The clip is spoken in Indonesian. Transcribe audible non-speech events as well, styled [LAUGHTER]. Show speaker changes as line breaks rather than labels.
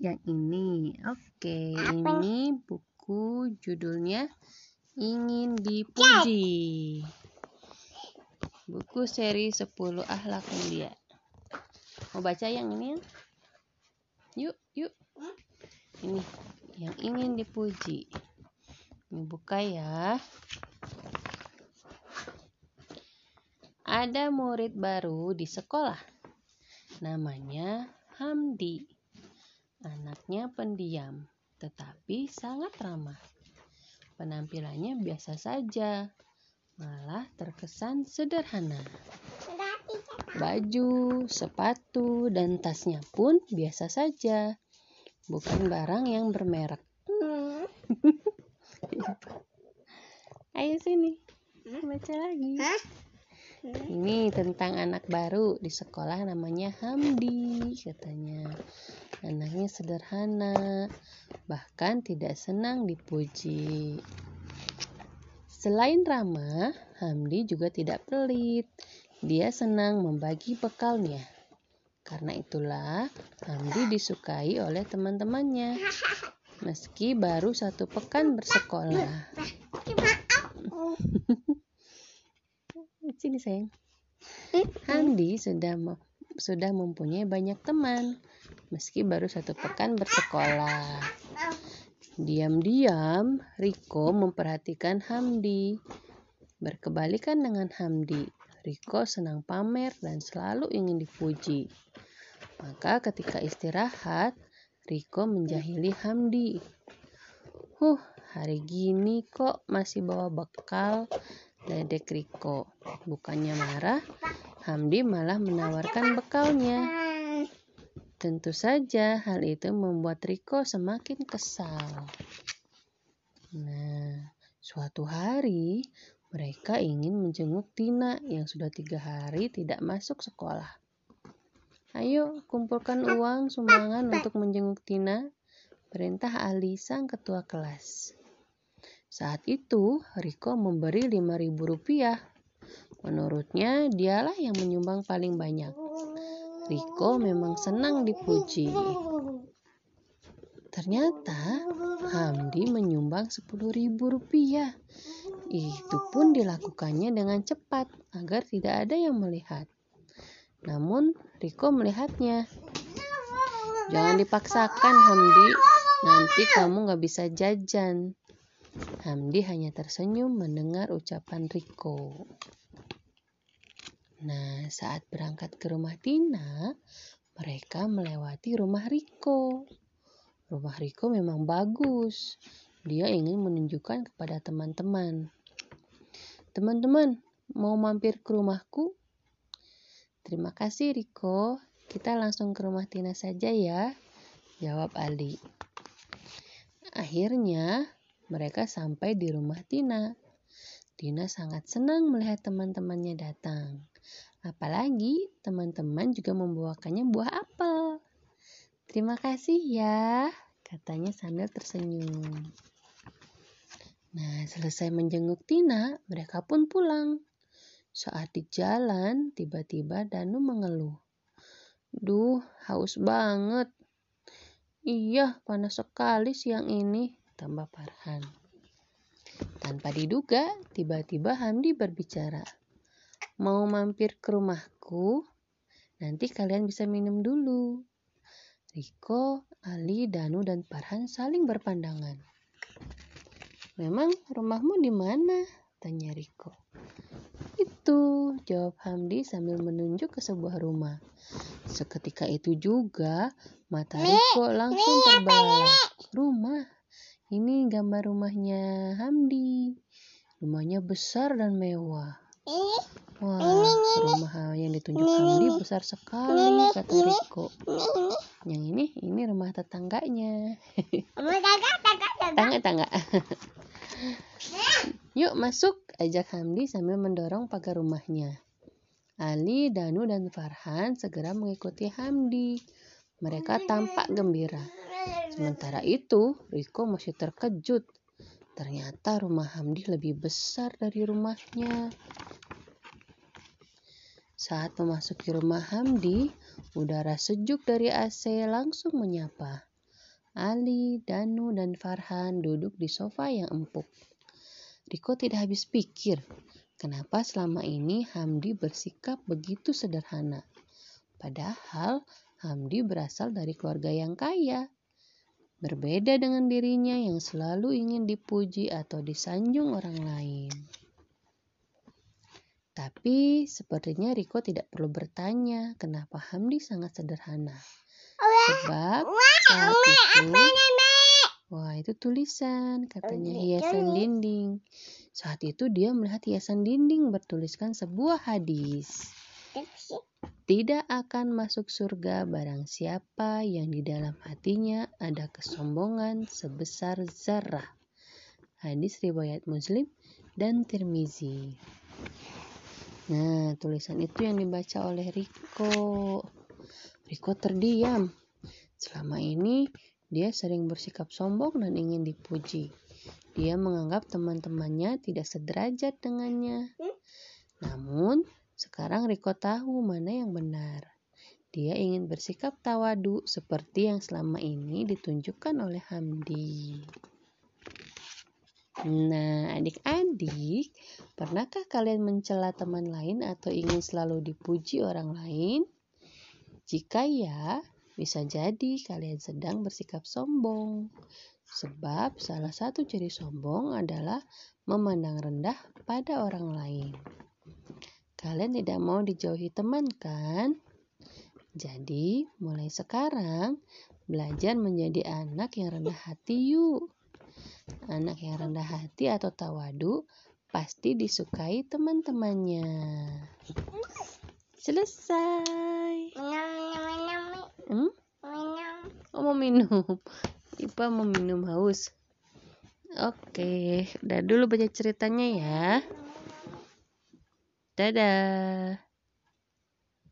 Yang ini. Oke, ini buku judulnya Ingin Dipuji. Buku seri 10 Akhlak Mulia. Mau baca yang ini? Yuk, yuk. Ini yang ingin dipuji. Ini buka ya. Ada murid baru di sekolah. Namanya Hamdi. Anaknya pendiam, tetapi sangat ramah. Penampilannya biasa saja, malah terkesan sederhana. Baju, sepatu, dan tasnya pun biasa saja, bukan barang yang bermerek. [LAUGHS] Ayo sini, baca lagi. Ini tentang anak baru di sekolah namanya Hamdi katanya. Anaknya sederhana, bahkan tidak senang dipuji. Selain ramah, Hamdi juga tidak pelit. Dia senang membagi bekalnya. Karena itulah Hamdi disukai oleh teman-temannya. Meski baru satu pekan bersekolah. Sini sayang. Hamdi sudah sudah mempunyai banyak teman, meski baru satu pekan bersekolah. Diam-diam, Riko memperhatikan Hamdi. Berkebalikan dengan Hamdi, Riko senang pamer dan selalu ingin dipuji. Maka ketika istirahat, Riko menjahili Hamdi. Huh, hari gini kok masih bawa bekal Ledek Riko. Bukannya marah, Hamdi malah menawarkan bekalnya. Tentu saja hal itu membuat Riko semakin kesal. Nah, suatu hari mereka ingin menjenguk Tina yang sudah tiga hari tidak masuk sekolah. Ayo kumpulkan uang sumbangan untuk menjenguk Tina, perintah Ali sang ketua kelas. Saat itu, Riko memberi ribu rupiah. Menurutnya, dialah yang menyumbang paling banyak. Riko memang senang dipuji. Ternyata, Hamdi menyumbang ribu rupiah. Itu pun dilakukannya dengan cepat agar tidak ada yang melihat. Namun, Riko melihatnya. Jangan dipaksakan, Hamdi. Nanti kamu gak bisa jajan. Hamdi hanya tersenyum mendengar ucapan Riko. Nah, saat berangkat ke rumah Tina, mereka melewati rumah Riko. Rumah Riko memang bagus. Dia ingin menunjukkan kepada teman-teman. Teman-teman, mau mampir ke rumahku? Terima kasih Riko. Kita langsung ke rumah Tina saja ya, jawab Ali. Akhirnya, mereka sampai di rumah Tina. Tina sangat senang melihat teman-temannya datang. Apalagi teman-teman juga membawakannya buah apel. Terima kasih ya, katanya sambil tersenyum. Nah, selesai menjenguk Tina, mereka pun pulang. Saat di jalan, tiba-tiba Danu mengeluh. Duh, haus banget. Iya, panas sekali siang ini, tambah Farhan. Tanpa diduga, tiba-tiba Hamdi berbicara. Mau mampir ke rumahku? Nanti kalian bisa minum dulu. Riko, Ali, Danu, dan Farhan saling berpandangan. Memang rumahmu di mana? Tanya Riko. Itu, jawab Hamdi sambil menunjuk ke sebuah rumah. Seketika itu juga, mata Riko langsung terbelalak. Rumah ini gambar rumahnya Hamdi. Rumahnya besar dan mewah. Wah, rumah yang ditunjuk Hamdi besar sekali, kata Riko. Yang ini, ini rumah tetangganya. [LAUGHS] Tangga-tangga. [LAUGHS] Yuk masuk, ajak Hamdi sambil mendorong pagar rumahnya. Ali, Danu, dan Farhan segera mengikuti Hamdi. Mereka tampak gembira. Sementara itu, Riko masih terkejut. Ternyata rumah Hamdi lebih besar dari rumahnya. Saat memasuki rumah Hamdi, udara sejuk dari AC langsung menyapa. Ali, Danu, dan Farhan duduk di sofa yang empuk. Riko tidak habis pikir, kenapa selama ini Hamdi bersikap begitu sederhana. Padahal Hamdi berasal dari keluarga yang kaya. Berbeda dengan dirinya yang selalu ingin dipuji atau disanjung orang lain. Tapi sepertinya Riko tidak perlu bertanya kenapa Hamdi sangat sederhana. Sebab saat itu, wah itu tulisan katanya hiasan dinding. Saat itu dia melihat hiasan dinding bertuliskan sebuah hadis. Tidak akan masuk surga barang siapa yang di dalam hatinya ada kesombongan sebesar zarah. Hadis riwayat Muslim dan Tirmizi. Nah, tulisan itu yang dibaca oleh Riko. Riko terdiam. Selama ini dia sering bersikap sombong dan ingin dipuji. Dia menganggap teman-temannya tidak sederajat dengannya. Namun, sekarang Riko tahu mana yang benar. Dia ingin bersikap tawadu seperti yang selama ini ditunjukkan oleh Hamdi. Nah, adik-adik, pernahkah kalian mencela teman lain atau ingin selalu dipuji orang lain? Jika ya, bisa jadi kalian sedang bersikap sombong. Sebab salah satu ciri sombong adalah memandang rendah pada orang lain. Kalian tidak mau dijauhi teman kan? Jadi, mulai sekarang belajar menjadi anak yang rendah hati yuk. Anak yang rendah hati atau tawadu pasti disukai teman-temannya. Selesai. Hmm? Oh, mau minum. Ipa mau minum haus. Oke, udah dulu baca ceritanya ya. Dadah.